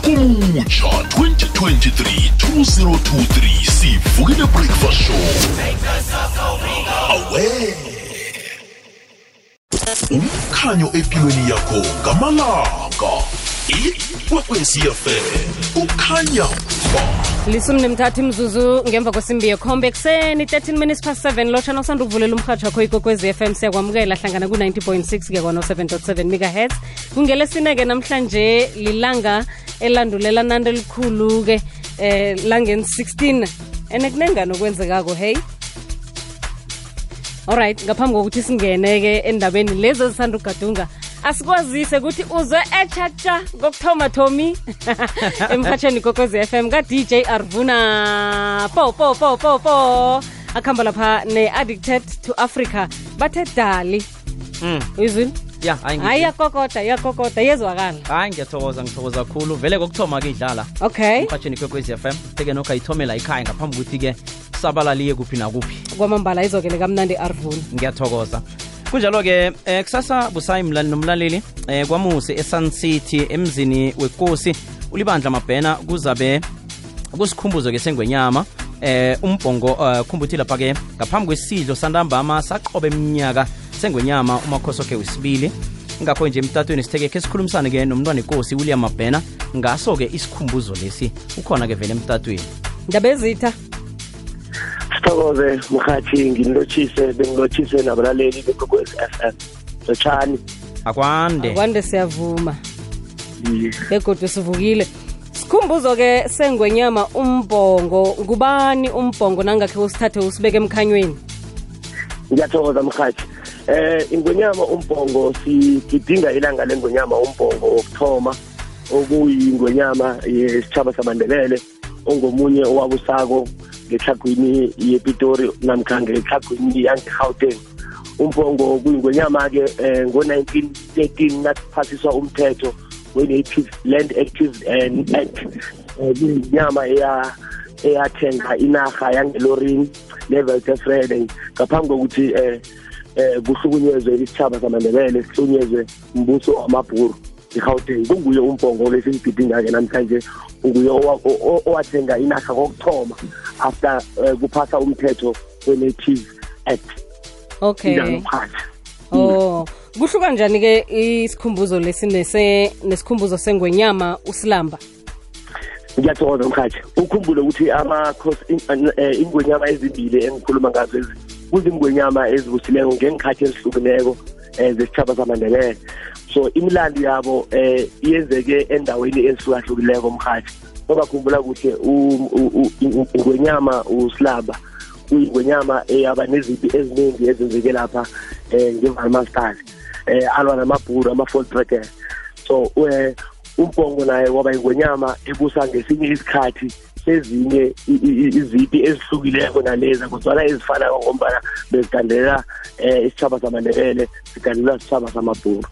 ngonyaka omutsha 2023 2023 sivukile breakfast show. Awe. Umkhanyo empilweni yakho ngamalanga. Ikwekwecfm ukhanya ba lisumi nemthathu imzuzu ngemva kwesimbi yekhombe ekuseni 13 minutes past 7 lotshana usanda ukuvulela umhatho wakho ikokwezi FM siyakwamukela. Hlangana ku-90.6 ke kwano-7.7 megahertz. Kungelesine-ke namhlanje lilanga elandulela nanto elikhulu-ke eh langeni 16 ene kunengani okwenzekako hey? Alright ngaphambi kokuthi singene-ke endabeni lezi ezisanda ugadunga asikwazise ukuthi uzwe echacha kokuthoma thomi emhatsheni kokwezi FM ka-dj arvuna. Po po po po po akuhamba lapha ne-addicted to africa. Bathe dali. Mm. Ya hayi yakokoda yakokoda yezwakala hayi ngiyathokoza ngithokoza kakhulu vele kokuthoma-ke idlala. Okay. Emhatsheni f FM teke nokho ayithomela ikhaya ngaphambi ukuthi-ke sabalaliye kuphi nakuphi. Kwamambala izokele kamnandi arvuni ngiyathokoza. Kunjalo-ke eh, kusasa busayi mlali nomlaleli eh, kwamuse esun city emzini wekosi ulibandla mabhena kuzabe kusikhumbuzo-ke sengwenyama eh umbongo uh, khumbuthi lapha-ke ngaphambi kwesidlo santambama saqobe eminyaka sengwenyama umakhosoke wesibili. Ngakho nje emtatweni sitheke sikhulumisane-ke nomntwana ikosi william mabhena. Ngaso-ke isikhumbuzo lesi ukhona-ke vele emtatweni. Ndaba ezitha. Sithokoze mhathi ngilotshise bengilotshise nabalaleli bekwekwezi FM lotshani akwande. Akwande siyavuma. Begodwa sivukile. Sikhumbuzo-ke sengwenyama umbhongo. Ngubani umbhongo? Nangakhe usithathe usibeke emkhanyweni. Ngiyathokoza mhathi eh ingonyama umbhongo sigidinga ilanga lengonyama umbhongo wokuthoma okuyingonyama yesitshaba samandebele ongomunye owabusako ngehlagwini yepitori namkha ngehlagwini yange-gauteng. Umbhongo kuyingonyama-ke um ngo-1913 nakuphasiswa umthetho we-native land active and act um kuyinyama eya eyathenga inarha yangelorini neveltefrede ngaphambi kokuthi um um kuhlukunyezwe isitshaba samandebele sihlukunyezwe mbuso wamabhuru i-gauteng. Kunguye umbhongo lesigidinga-ke namhlanje unguye owathenga inarha kokuthoma after um kuphasa umthetho we-native act. Okay. Oh kuhluka njani-ke isikhumbuzo lesi nesikhumbuzo sengwenyama usilamba? Ngiyathokoza mkhathi. Ukhumbule ukuthi amakhosi in- eh, ingwenyama ezimbili engikhuluma ngazo ezi kuzingwenyama ezibusileko ngengikhathi ezihlukeneko um zesitshaba samandebele so imilando yabo um iyenzeke endaweni ezihlukahlukileko mkhathi ongakhumbula kuhle u- u- u- u- ingwenyama usilamba kuyingwenyama eyaba nezipi eziningi ezenzeke lapha um ngevalmastad um alwa namabhuru ama-foltreker so um umbongo naye waba ingwenyama ebusa ngesinye isikhathi sezinye izipi ezihlukileko naleza kodwana ezifanako ngombana bezigandelela um isitshaba samandebele zigandelela isitshaba samabhuru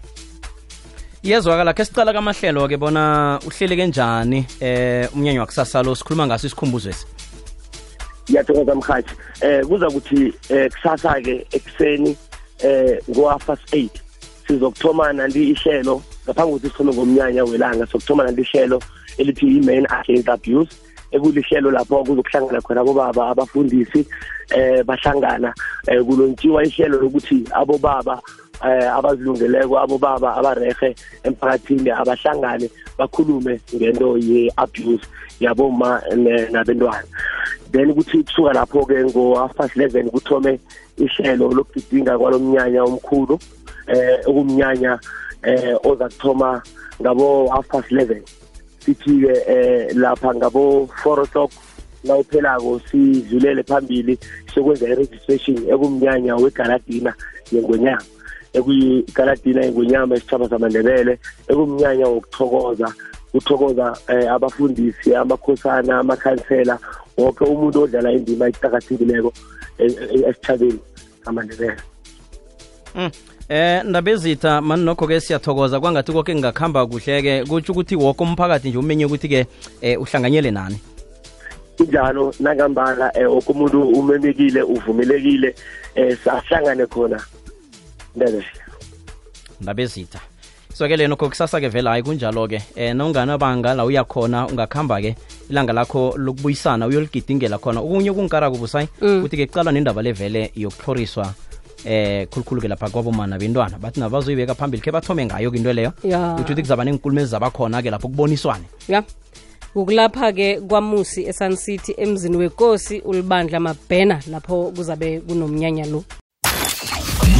yezwakala khe sicala kamahlelo-ke bona uhleleke njani eh umnyanya wakusasa lo sikhuluma ngaso isikhumbuzo esi ngiyathokoza mhathi um kuza kuthi um kusasa-ke ekuseni um ngo-half eight sizokuthoma nanti ihlelo ngaphambi kokuthi sithome ngomnyanya welanga sokuthoma nanti ihlelo elithi i-main against abuse. Ekulihlelo lapho kuzokuhlangana khona abobaba abafundisi eh bahlangana eh kulontshiwa ihlelo lokuthi abobaba eh abazilungeleko abobaba abarehe emphakathini abahlangane bakhulume ngento ye-abuse yaboma nabentwana. Then kuthi kusuka lapho-ke ngo-half past eleven kuthome ihlelo lokugidinga kwalomnyanya omkhulu eh okumnyanya eh oza kuthoma ngabo half past eleven. Sithi-ke eh lapha ngabo four o'clock nawuphelako sidlulele phambili sokwenza i-registration ekumnyanya wegaladina yengonyama ekuyigaladina yengonyama esitshaba samandebele ekumnyanya wokuthokoza kuthokoza eh, abafundisi amakhosana amakhansela wonke umuntu odlala indima eqakathekileko eh, eh, esitjhabeni samandebele Mm. Eh ndaba ezitha mani nokho-ke siyathokoza. Kwangathi koke kungakuhamba kuhle-ke kutsho ukuthi woke umphakathi nje umenye ukuthi-ke eh uhlanganyele nani? Kunjalo nangambala eh wonke umuntu umemekile uvumelekile eh sahlangane khona. Ndebe. Ndaba ezitha sizwakele nokho kusasa-ke vele hayi kunjalo-ke. Um nonganabanga la uyakhona ungakuhamba-ke ilanga lakho lokubuyisana uyoligidingela khona. Okunye okungikarako busayi kuthi-ke kucalwa nendaba levele yokuhloriswa eh khulukhulu-ke lapha kwabomana bentwana bathi nabazoyibeka phambili ke bathome ngayo into leyo. Uthi kuzaba ukuthi kuzaba neenkulumezi zabakhona-ke lapho kuboniswane. Ya. Kukulapha-ke kwamusi esun city emzini wekosi ulibandla mabhena lapho kuzabe kunomnyanya lo.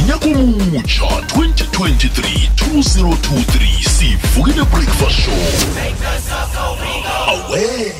Nyakomutsha 2023-2023 sivukile breakfast show. Awe